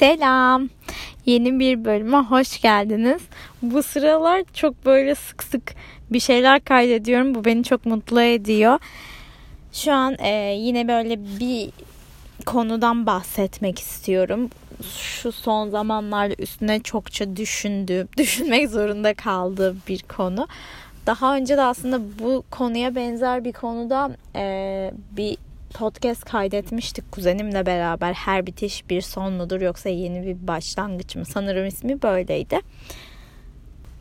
Selam. Yeni bir bölüme hoş geldiniz. Bu sıralar çok böyle sık sık bir şeyler kaydediyorum. Bu beni çok mutlu ediyor. Şu an e, yine böyle bir konudan bahsetmek istiyorum. Şu son zamanlarda üstüne çokça düşündüğüm, düşünmek zorunda kaldığım bir konu. Daha önce de aslında bu konuya benzer bir konuda e, bir podcast kaydetmiştik kuzenimle beraber. Her bitiş bir son mudur yoksa yeni bir başlangıç mı? Sanırım ismi böyleydi.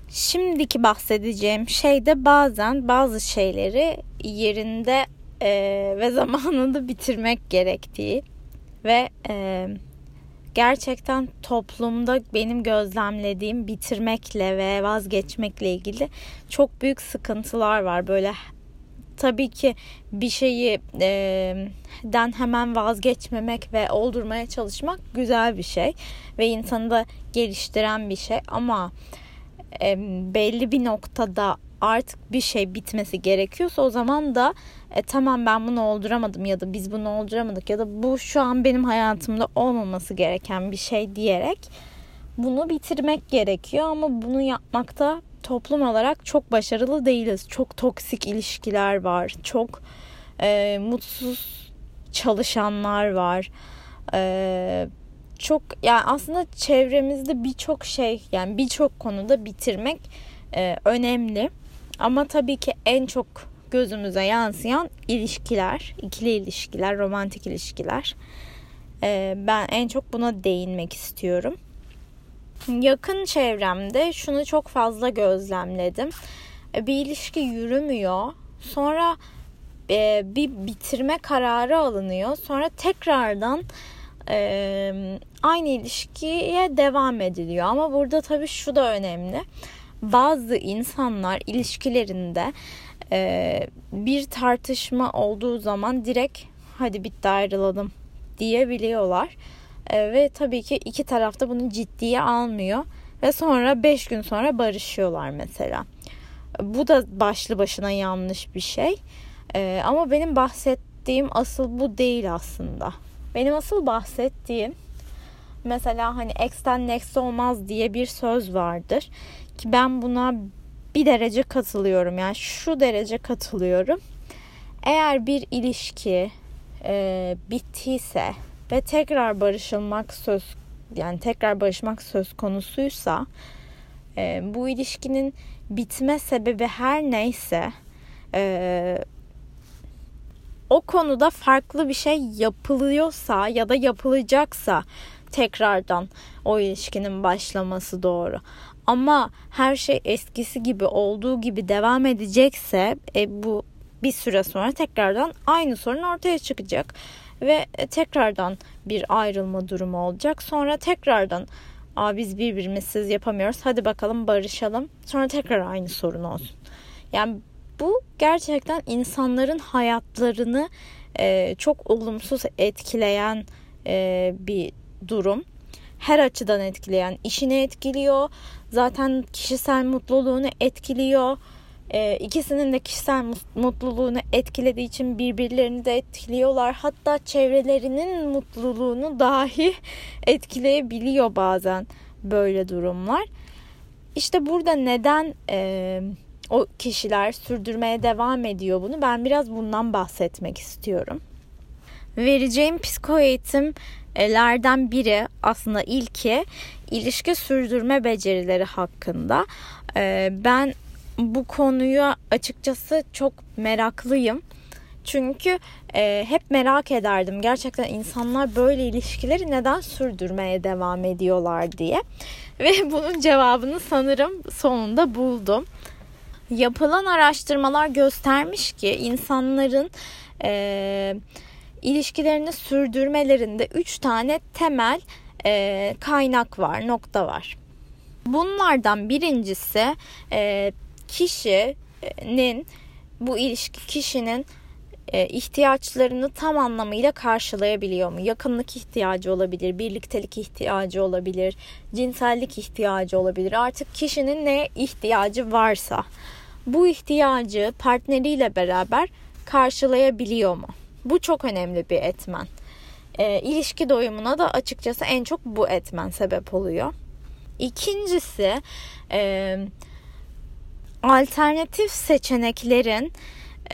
Şimdiki bahsedeceğim şey de bazen bazı şeyleri yerinde e, ve zamanında bitirmek gerektiği ve e, gerçekten toplumda benim gözlemlediğim bitirmekle ve vazgeçmekle ilgili çok büyük sıkıntılar var. Böyle tabii ki bir şeyi e, den hemen vazgeçmemek ve oldurmaya çalışmak güzel bir şey ve insanı da geliştiren bir şey. Ama e, belli bir noktada artık bir şey bitmesi gerekiyorsa o zaman da e, tamam ben bunu olduramadım ya da biz bunu olduramadık ya da bu şu an benim hayatımda olmaması gereken bir şey diyerek bunu bitirmek gerekiyor. Ama bunu yapmakta toplum olarak çok başarılı değiliz. Çok toksik ilişkiler var. Çok e, mutsuz çalışanlar var. E, çok yani aslında çevremizde birçok şey yani birçok konuda bitirmek e, önemli. Ama tabii ki en çok gözümüze yansıyan ilişkiler, ikili ilişkiler, romantik ilişkiler. E, ben en çok buna değinmek istiyorum. Yakın çevremde şunu çok fazla gözlemledim. E, bir ilişki yürümüyor. Sonra e, bir bitirme kararı alınıyor. Sonra tekrardan e, aynı ilişkiye devam ediliyor. Ama burada tabii şu da önemli. Bazı insanlar ilişkilerinde bir tartışma olduğu zaman direkt hadi bitti ayrılalım diyebiliyorlar. E, ve tabii ki iki tarafta bunu ciddiye almıyor ve sonra 5 gün sonra barışıyorlar mesela. Bu da başlı başına yanlış bir şey. E, ama benim bahsettiğim asıl bu değil aslında. Benim asıl bahsettiğim mesela hani ex'ten next olmaz diye bir söz vardır ki ben buna bir derece katılıyorum yani şu derece katılıyorum. Eğer bir ilişki e, bittiyse ve tekrar barışılmak söz yani tekrar barışmak söz konusuysa e, bu ilişkinin bitme sebebi her neyse e, o konuda farklı bir şey yapılıyorsa ya da yapılacaksa tekrardan o ilişkinin başlaması doğru. Ama her şey eskisi gibi olduğu gibi devam edecekse e, bu bir süre sonra tekrardan aynı sorun ortaya çıkacak ve tekrardan bir ayrılma durumu olacak. Sonra tekrardan Aa, biz birbirimizsiz yapamıyoruz. Hadi bakalım barışalım. Sonra tekrar aynı sorun olsun. Yani bu gerçekten insanların hayatlarını e, çok olumsuz etkileyen e, bir durum. Her açıdan etkileyen, işini etkiliyor. Zaten kişisel mutluluğunu etkiliyor e, ikisinin de kişisel mutluluğunu etkilediği için birbirlerini de etkiliyorlar. Hatta çevrelerinin mutluluğunu dahi etkileyebiliyor bazen böyle durumlar. İşte burada neden e, o kişiler sürdürmeye devam ediyor bunu? Ben biraz bundan bahsetmek istiyorum. Vereceğim psiko eğitimlerden biri aslında ilki ilişki sürdürme becerileri hakkında. E, ben bu konuyu açıkçası çok meraklıyım. Çünkü e, hep merak ederdim gerçekten insanlar böyle ilişkileri neden sürdürmeye devam ediyorlar diye. Ve bunun cevabını sanırım sonunda buldum. Yapılan araştırmalar göstermiş ki insanların e, ilişkilerini sürdürmelerinde üç tane temel e, kaynak var, nokta var. Bunlardan birincisi e, kişinin bu ilişki kişinin e, ihtiyaçlarını tam anlamıyla karşılayabiliyor mu? Yakınlık ihtiyacı olabilir, birliktelik ihtiyacı olabilir, cinsellik ihtiyacı olabilir. Artık kişinin ne ihtiyacı varsa bu ihtiyacı partneriyle beraber karşılayabiliyor mu? Bu çok önemli bir etmen. e, ilişki doyumuna da açıkçası en çok bu etmen sebep oluyor. İkincisi e, alternatif seçeneklerin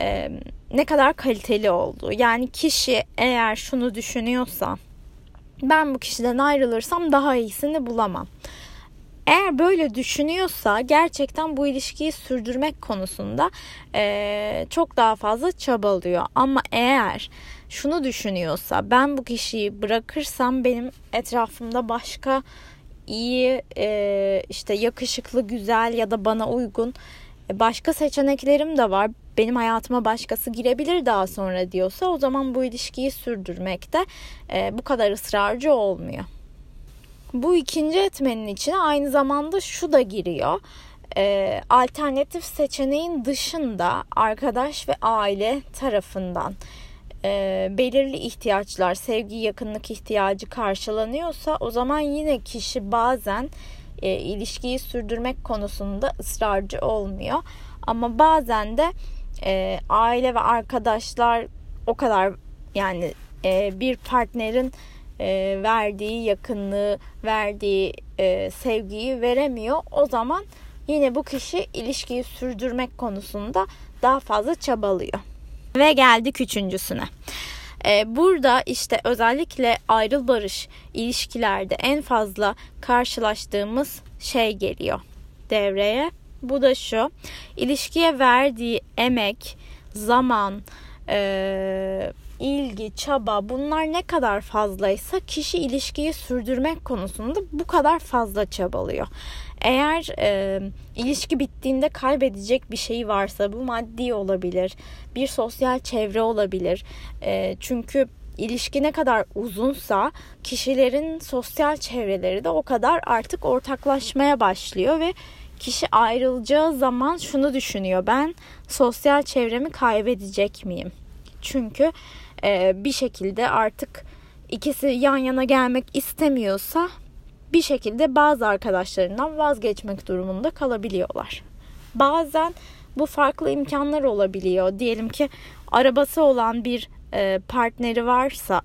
e, ne kadar kaliteli olduğu. Yani kişi eğer şunu düşünüyorsa ben bu kişiden ayrılırsam daha iyisini bulamam. Eğer böyle düşünüyorsa gerçekten bu ilişkiyi sürdürmek konusunda e, çok daha fazla çabalıyor. Ama eğer şunu düşünüyorsa ben bu kişiyi bırakırsam benim etrafımda başka iyi e, işte yakışıklı güzel ya da bana uygun e, başka seçeneklerim de var benim hayatıma başkası girebilir daha sonra diyorsa o zaman bu ilişkiyi sürdürmekte e, bu kadar ısrarcı olmuyor. Bu ikinci etmenin içine aynı zamanda şu da giriyor. E, alternatif seçeneğin dışında arkadaş ve aile tarafından e, belirli ihtiyaçlar, sevgi, yakınlık ihtiyacı karşılanıyorsa o zaman yine kişi bazen e, ilişkiyi sürdürmek konusunda ısrarcı olmuyor. Ama bazen de e, aile ve arkadaşlar o kadar yani e, bir partnerin e, verdiği yakınlığı, verdiği e, sevgiyi veremiyor. O zaman yine bu kişi ilişkiyi sürdürmek konusunda daha fazla çabalıyor. Ve geldik üçüncüsüne. Ee, burada işte özellikle ayrıl barış ilişkilerde en fazla karşılaştığımız şey geliyor devreye. Bu da şu. ilişkiye verdiği emek, zaman, e, ilgi, çaba bunlar ne kadar fazlaysa kişi ilişkiyi sürdürmek konusunda bu kadar fazla çabalıyor. Eğer e, ilişki bittiğinde kaybedecek bir şey varsa bu maddi olabilir, bir sosyal çevre olabilir. E, çünkü ilişki ne kadar uzunsa kişilerin sosyal çevreleri de o kadar artık ortaklaşmaya başlıyor ve kişi ayrılacağı zaman şunu düşünüyor. Ben sosyal çevremi kaybedecek miyim? Çünkü e, bir şekilde artık ikisi yan yana gelmek istemiyorsa bir şekilde bazı arkadaşlarından vazgeçmek durumunda kalabiliyorlar. Bazen bu farklı imkanlar olabiliyor. Diyelim ki arabası olan bir e, partneri varsa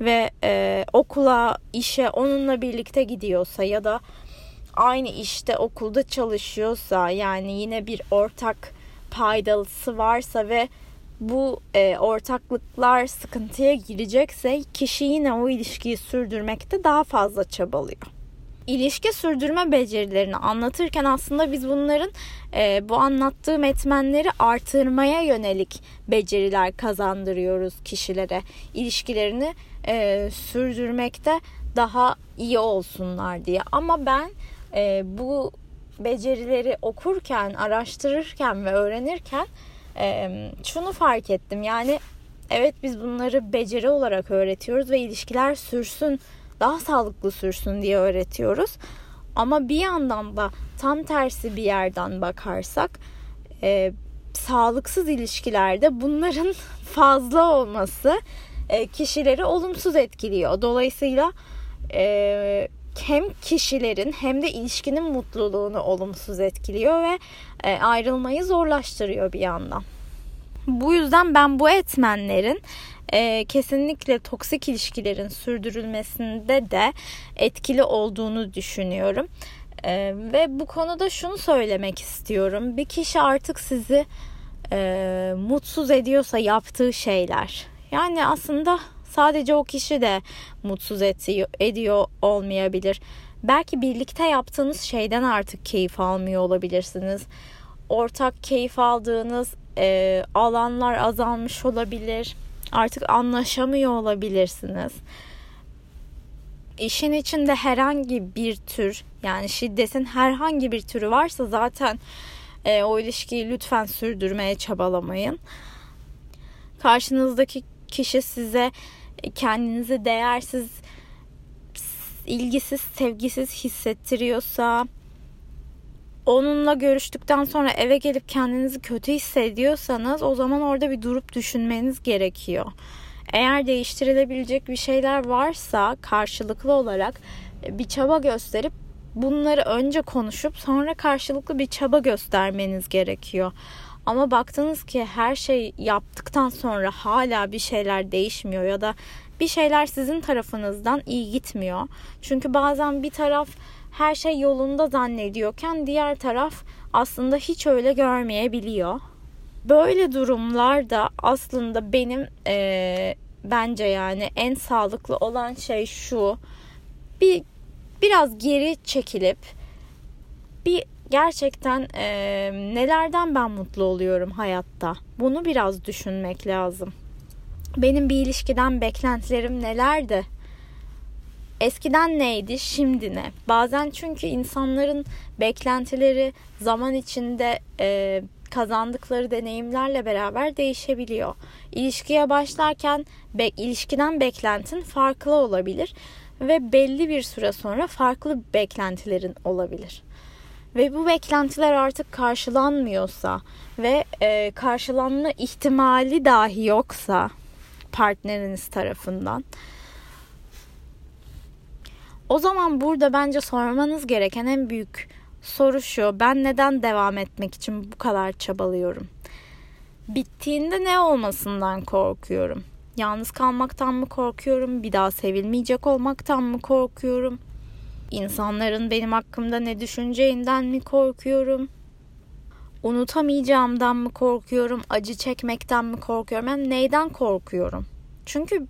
ve e, okula, işe onunla birlikte gidiyorsa ya da aynı işte okulda çalışıyorsa yani yine bir ortak paydalısı varsa ve bu e, ortaklıklar sıkıntıya girecekse kişi yine o ilişkiyi sürdürmekte daha fazla çabalıyor. İlişki sürdürme becerilerini anlatırken aslında biz bunların e, bu anlattığım etmenleri artırmaya yönelik beceriler kazandırıyoruz kişilere. İlişkilerini e, sürdürmekte daha iyi olsunlar diye. Ama ben e, bu becerileri okurken, araştırırken ve öğrenirken e, şunu fark ettim. Yani evet biz bunları beceri olarak öğretiyoruz ve ilişkiler sürsün, daha sağlıklı sürsün diye öğretiyoruz. Ama bir yandan da tam tersi bir yerden bakarsak e, sağlıksız ilişkilerde bunların fazla olması e, kişileri olumsuz etkiliyor. Dolayısıyla e, hem kişilerin hem de ilişkinin mutluluğunu olumsuz etkiliyor ve e, ayrılmayı zorlaştırıyor bir yandan. Bu yüzden ben bu etmenlerin e, kesinlikle toksik ilişkilerin sürdürülmesinde de etkili olduğunu düşünüyorum. E, ve bu konuda şunu söylemek istiyorum. Bir kişi artık sizi e, mutsuz ediyorsa yaptığı şeyler. Yani aslında Sadece o kişi de mutsuz ediyor, ediyor olmayabilir. Belki birlikte yaptığınız şeyden artık keyif almıyor olabilirsiniz. Ortak keyif aldığınız e, alanlar azalmış olabilir. Artık anlaşamıyor olabilirsiniz. İşin içinde herhangi bir tür yani şiddetin herhangi bir türü varsa zaten e, o ilişkiyi lütfen sürdürmeye çabalamayın. Karşınızdaki kişi size kendinizi değersiz, ilgisiz, sevgisiz hissettiriyorsa, onunla görüştükten sonra eve gelip kendinizi kötü hissediyorsanız o zaman orada bir durup düşünmeniz gerekiyor. Eğer değiştirilebilecek bir şeyler varsa karşılıklı olarak bir çaba gösterip bunları önce konuşup sonra karşılıklı bir çaba göstermeniz gerekiyor. Ama baktınız ki her şey yaptıktan sonra hala bir şeyler değişmiyor ya da bir şeyler sizin tarafınızdan iyi gitmiyor. Çünkü bazen bir taraf her şey yolunda zannediyorken diğer taraf aslında hiç öyle görmeyebiliyor. Böyle durumlarda aslında benim e, bence yani en sağlıklı olan şey şu. Bir biraz geri çekilip bir gerçekten e, nelerden ben mutlu oluyorum hayatta. Bunu biraz düşünmek lazım. Benim bir ilişkiden beklentilerim nelerdi? Eskiden neydi, şimdi ne? Bazen çünkü insanların beklentileri zaman içinde e, kazandıkları deneyimlerle beraber değişebiliyor. İlişkiye başlarken be, ilişkiden beklentin farklı olabilir ve belli bir süre sonra farklı beklentilerin olabilir. Ve bu beklentiler artık karşılanmıyorsa ve e, karşılanma ihtimali dahi yoksa partneriniz tarafından o zaman burada bence sormanız gereken en büyük soru şu. Ben neden devam etmek için bu kadar çabalıyorum? Bittiğinde ne olmasından korkuyorum? Yalnız kalmaktan mı korkuyorum? Bir daha sevilmeyecek olmaktan mı korkuyorum? İnsanların benim hakkımda ne düşüneceğinden mi korkuyorum? Unutamayacağımdan mı korkuyorum? Acı çekmekten mi korkuyorum? Ben neyden korkuyorum? Çünkü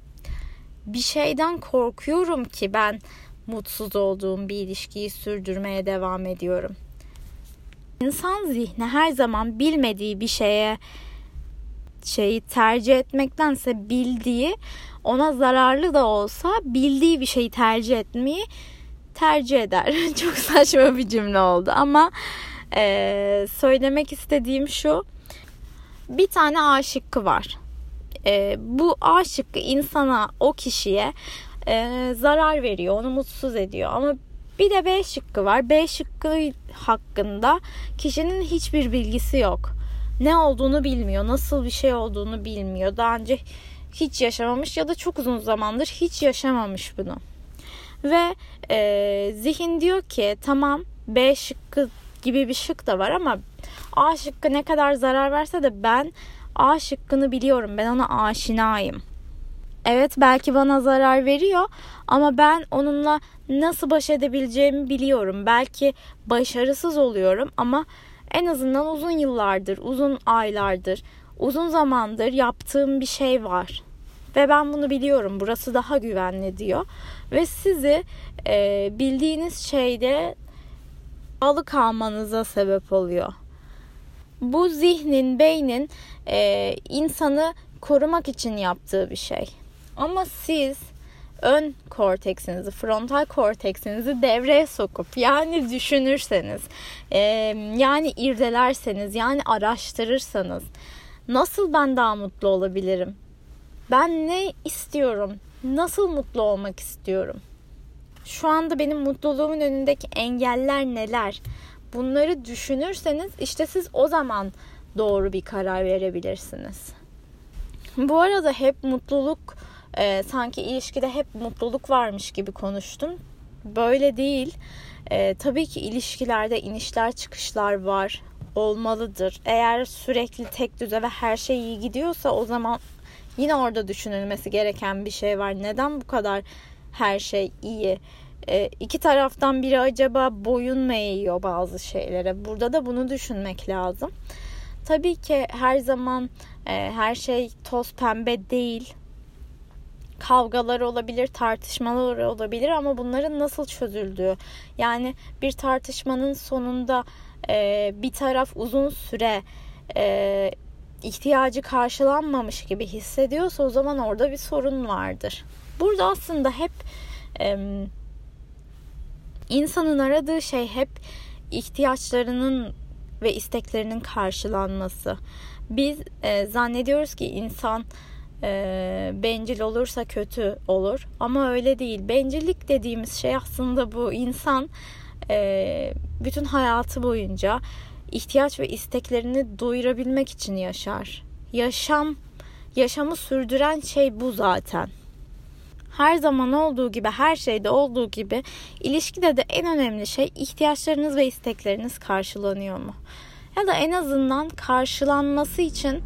bir şeyden korkuyorum ki ben mutsuz olduğum bir ilişkiyi sürdürmeye devam ediyorum. İnsan zihni her zaman bilmediği bir şeye şeyi tercih etmektense bildiği ona zararlı da olsa bildiği bir şeyi tercih etmeyi tercih eder. Çok saçma bir cümle oldu ama e, söylemek istediğim şu. Bir tane A var. E, bu A insana, o kişiye e, zarar veriyor, onu mutsuz ediyor. Ama bir de B şıkkı var. B şıkkı hakkında kişinin hiçbir bilgisi yok. Ne olduğunu bilmiyor, nasıl bir şey olduğunu bilmiyor. Daha önce hiç yaşamamış ya da çok uzun zamandır hiç yaşamamış bunu. Ve e, zihin diyor ki tamam B şıkkı gibi bir şık da var ama A şıkkı ne kadar zarar verse de ben A şıkkını biliyorum. Ben ona aşinayım. Evet belki bana zarar veriyor ama ben onunla nasıl baş edebileceğimi biliyorum. Belki başarısız oluyorum ama en azından uzun yıllardır, uzun aylardır, uzun zamandır yaptığım bir şey var. Ve ben bunu biliyorum. Burası daha güvenli diyor. Ve sizi e, bildiğiniz şeyde bağlı kalmanıza sebep oluyor. Bu zihnin, beynin e, insanı korumak için yaptığı bir şey. Ama siz ön korteksinizi, frontal korteksinizi devreye sokup yani düşünürseniz, e, yani irdelerseniz, yani araştırırsanız nasıl ben daha mutlu olabilirim? Ben ne istiyorum? Nasıl mutlu olmak istiyorum? Şu anda benim mutluluğumun önündeki engeller neler? Bunları düşünürseniz işte siz o zaman doğru bir karar verebilirsiniz. Bu arada hep mutluluk e, sanki ilişkide hep mutluluk varmış gibi konuştum. Böyle değil. E, tabii ki ilişkilerde inişler çıkışlar var. Olmalıdır. Eğer sürekli tek düze ve her şey iyi gidiyorsa o zaman yine orada düşünülmesi gereken bir şey var. Neden bu kadar her şey iyi? E, iki taraftan biri acaba boyun mu eğiyor bazı şeylere? Burada da bunu düşünmek lazım. Tabii ki her zaman e, her şey toz pembe değil kavgalar olabilir, tartışmalar olabilir ama bunların nasıl çözüldüğü. Yani bir tartışmanın sonunda e, bir taraf uzun süre e, ihtiyacı karşılanmamış gibi hissediyorsa o zaman orada bir sorun vardır. Burada aslında hep e, insanın aradığı şey hep ihtiyaçlarının ve isteklerinin karşılanması. Biz e, zannediyoruz ki insan e, bencil olursa kötü olur. Ama öyle değil. Bencillik dediğimiz şey aslında bu insan e, bütün hayatı boyunca ihtiyaç ve isteklerini doyurabilmek için yaşar. Yaşam, yaşamı sürdüren şey bu zaten. Her zaman olduğu gibi, her şeyde olduğu gibi ilişkide de en önemli şey ihtiyaçlarınız ve istekleriniz karşılanıyor mu? Ya da en azından karşılanması için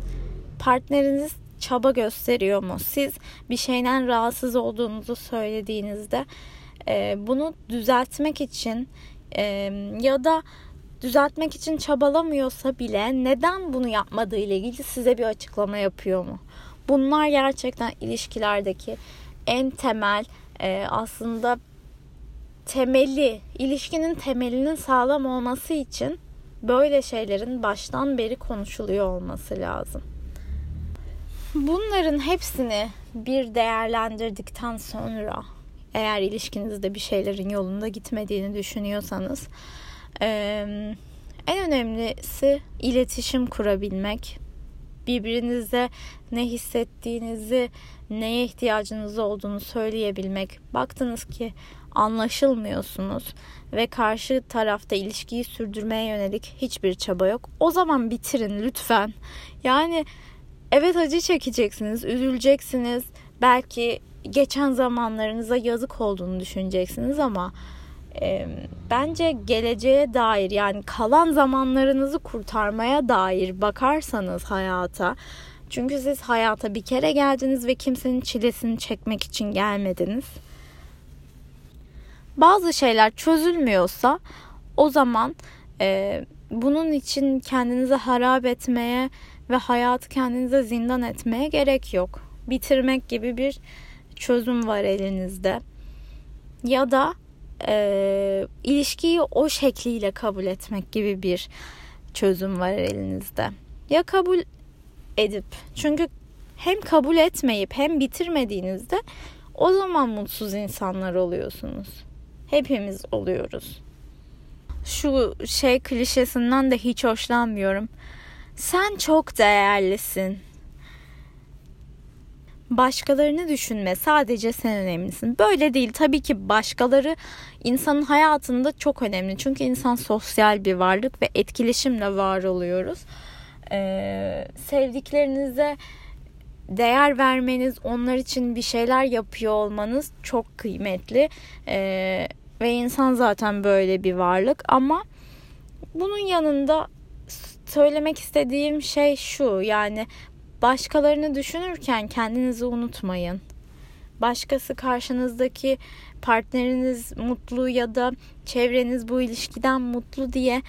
partneriniz çaba gösteriyor mu? Siz bir şeyden rahatsız olduğunuzu söylediğinizde e, bunu düzeltmek için e, ya da düzeltmek için çabalamıyorsa bile neden bunu yapmadığı ile ilgili size bir açıklama yapıyor mu? Bunlar gerçekten ilişkilerdeki en temel e, aslında temeli, ilişkinin temelinin sağlam olması için böyle şeylerin baştan beri konuşuluyor olması lazım. Bunların hepsini bir değerlendirdikten sonra eğer ilişkinizde bir şeylerin yolunda gitmediğini düşünüyorsanız en önemlisi iletişim kurabilmek. Birbirinize ne hissettiğinizi, neye ihtiyacınız olduğunu söyleyebilmek. Baktınız ki anlaşılmıyorsunuz ve karşı tarafta ilişkiyi sürdürmeye yönelik hiçbir çaba yok. O zaman bitirin lütfen. Yani evet acı çekeceksiniz, üzüleceksiniz. Belki geçen zamanlarınıza yazık olduğunu düşüneceksiniz ama e, bence geleceğe dair yani kalan zamanlarınızı kurtarmaya dair bakarsanız hayata çünkü siz hayata bir kere geldiniz ve kimsenin çilesini çekmek için gelmediniz. Bazı şeyler çözülmüyorsa o zaman e, bunun için kendinizi harap etmeye ve hayatı kendinize zindan etmeye gerek yok. Bitirmek gibi bir çözüm var elinizde. Ya da e, ilişkiyi o şekliyle kabul etmek gibi bir çözüm var elinizde. Ya kabul edip çünkü hem kabul etmeyip hem bitirmediğinizde o zaman mutsuz insanlar oluyorsunuz. Hepimiz oluyoruz. Şu şey klişesinden de hiç hoşlanmıyorum. Sen çok değerlisin başkalarını düşünme. Sadece sen önemlisin. Böyle değil. Tabii ki başkaları insanın hayatında çok önemli. Çünkü insan sosyal bir varlık ve etkileşimle var oluyoruz. Ee, sevdiklerinize değer vermeniz, onlar için bir şeyler yapıyor olmanız çok kıymetli. Ee, ve insan zaten böyle bir varlık ama bunun yanında söylemek istediğim şey şu yani Başkalarını düşünürken kendinizi unutmayın. Başkası karşınızdaki partneriniz mutlu ya da çevreniz bu ilişkiden mutlu diye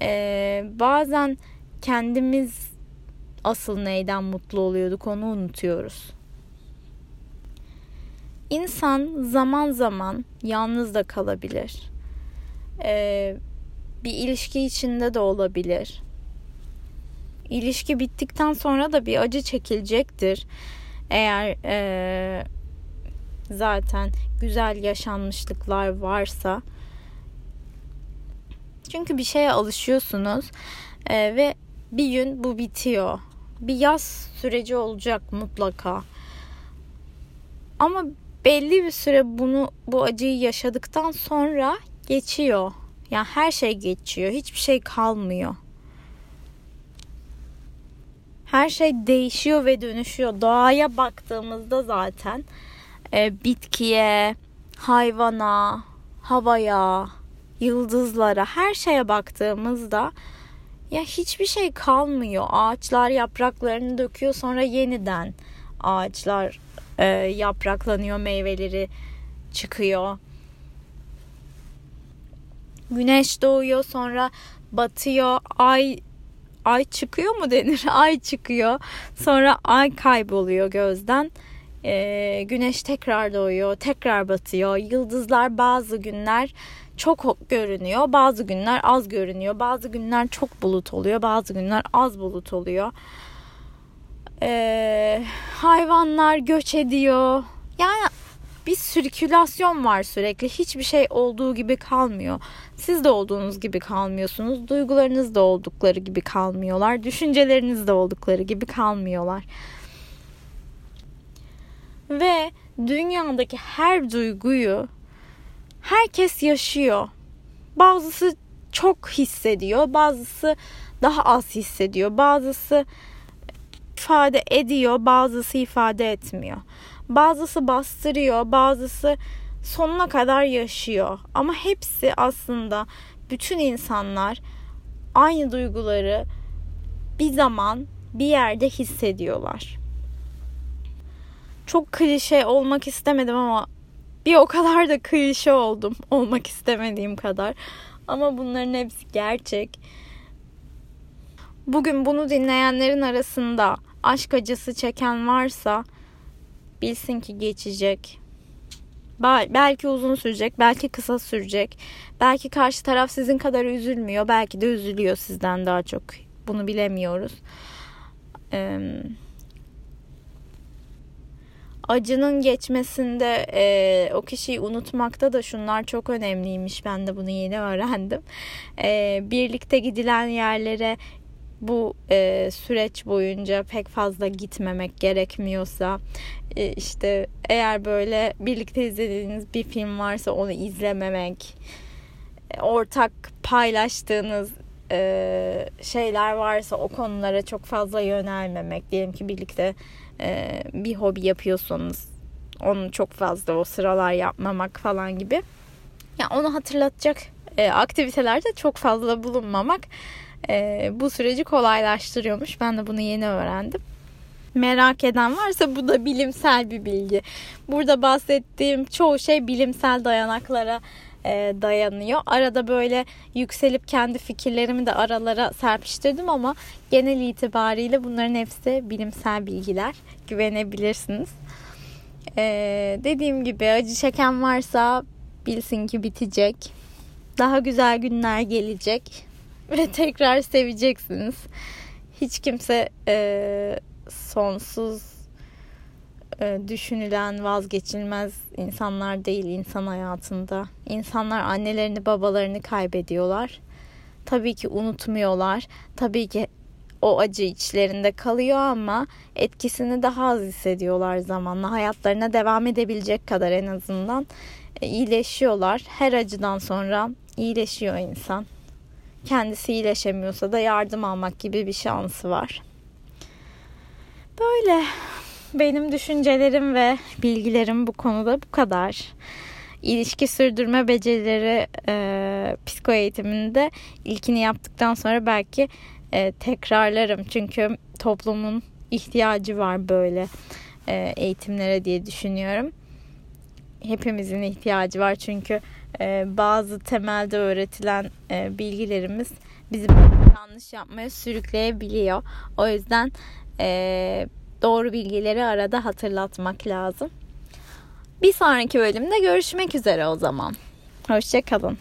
e, bazen kendimiz asıl neyden mutlu oluyorduk onu unutuyoruz. İnsan zaman zaman yalnız da kalabilir. Ee, bir ilişki içinde de olabilir ilişki bittikten sonra da bir acı çekilecektir. Eğer e, zaten güzel yaşanmışlıklar varsa. Çünkü bir şeye alışıyorsunuz e, ve bir gün bu bitiyor. Bir yaz süreci olacak mutlaka. Ama belli bir süre bunu bu acıyı yaşadıktan sonra geçiyor. Yani her şey geçiyor. Hiçbir şey kalmıyor her şey değişiyor ve dönüşüyor. Doğaya baktığımızda zaten e, bitkiye, hayvana, havaya, yıldızlara, her şeye baktığımızda ya hiçbir şey kalmıyor. Ağaçlar yapraklarını döküyor sonra yeniden ağaçlar e, yapraklanıyor, meyveleri çıkıyor. Güneş doğuyor sonra batıyor, ay ay çıkıyor mu denir? Ay çıkıyor. Sonra ay kayboluyor gözden. Ee, güneş tekrar doğuyor, tekrar batıyor. Yıldızlar bazı günler çok görünüyor, bazı günler az görünüyor. Bazı günler çok bulut oluyor, bazı günler az bulut oluyor. Ee, hayvanlar göç ediyor. Yani bir sirkülasyon var sürekli. Hiçbir şey olduğu gibi kalmıyor. Siz de olduğunuz gibi kalmıyorsunuz. Duygularınız da oldukları gibi kalmıyorlar. Düşünceleriniz de oldukları gibi kalmıyorlar. Ve dünyadaki her duyguyu herkes yaşıyor. Bazısı çok hissediyor, bazısı daha az hissediyor, bazısı ifade ediyor, bazısı ifade etmiyor. Bazısı bastırıyor, bazısı sonuna kadar yaşıyor. Ama hepsi aslında bütün insanlar aynı duyguları bir zaman bir yerde hissediyorlar. çok klişe olmak istemedim ama bir o kadar da klişe oldum olmak istemediğim kadar. Ama bunların hepsi gerçek. Bugün bunu dinleyenlerin arasında aşk acısı çeken varsa bilsin ki geçecek. Belki uzun sürecek, belki kısa sürecek. Belki karşı taraf sizin kadar üzülmüyor, belki de üzülüyor sizden daha çok. Bunu bilemiyoruz. Acının geçmesinde o kişiyi unutmakta da şunlar çok önemliymiş. Ben de bunu yeni öğrendim. Birlikte gidilen yerlere bu e, süreç boyunca pek fazla gitmemek gerekmiyorsa e, işte eğer böyle birlikte izlediğiniz bir film varsa onu izlememek e, ortak paylaştığınız e, şeyler varsa o konulara çok fazla yönelmemek. Diyelim ki birlikte e, bir hobi yapıyorsanız onu çok fazla o sıralar yapmamak falan gibi. Yani onu hatırlatacak e, aktivitelerde çok fazla bulunmamak e, bu süreci kolaylaştırıyormuş. Ben de bunu yeni öğrendim. Merak eden varsa bu da bilimsel bir bilgi. Burada bahsettiğim çoğu şey bilimsel dayanaklara e, dayanıyor. Arada böyle yükselip kendi fikirlerimi de aralara serpiştirdim ama genel itibariyle bunların hepsi bilimsel bilgiler. Güvenebilirsiniz. E, dediğim gibi acı çeken varsa bilsin ki bitecek. Daha güzel günler gelecek ve tekrar seveceksiniz. Hiç kimse e, sonsuz e, düşünülen vazgeçilmez insanlar değil insan hayatında. İnsanlar annelerini babalarını kaybediyorlar. Tabii ki unutmuyorlar. Tabii ki o acı içlerinde kalıyor ama etkisini daha az hissediyorlar zamanla. Hayatlarına devam edebilecek kadar en azından e, iyileşiyorlar. Her acıdan sonra iyileşiyor insan kendisi iyileşemiyorsa da yardım almak gibi bir şansı var. Böyle benim düşüncelerim ve bilgilerim bu konuda bu kadar. İlişki sürdürme becerileri e, psiko eğitiminde ilkini yaptıktan sonra belki e, tekrarlarım. Çünkü toplumun ihtiyacı var böyle e, eğitimlere diye düşünüyorum. Hepimizin ihtiyacı var çünkü bazı temelde öğretilen e, bilgilerimiz bizi yanlış yapmaya sürükleyebiliyor. O yüzden e, doğru bilgileri arada hatırlatmak lazım. Bir sonraki bölümde görüşmek üzere o zaman. Hoşçakalın.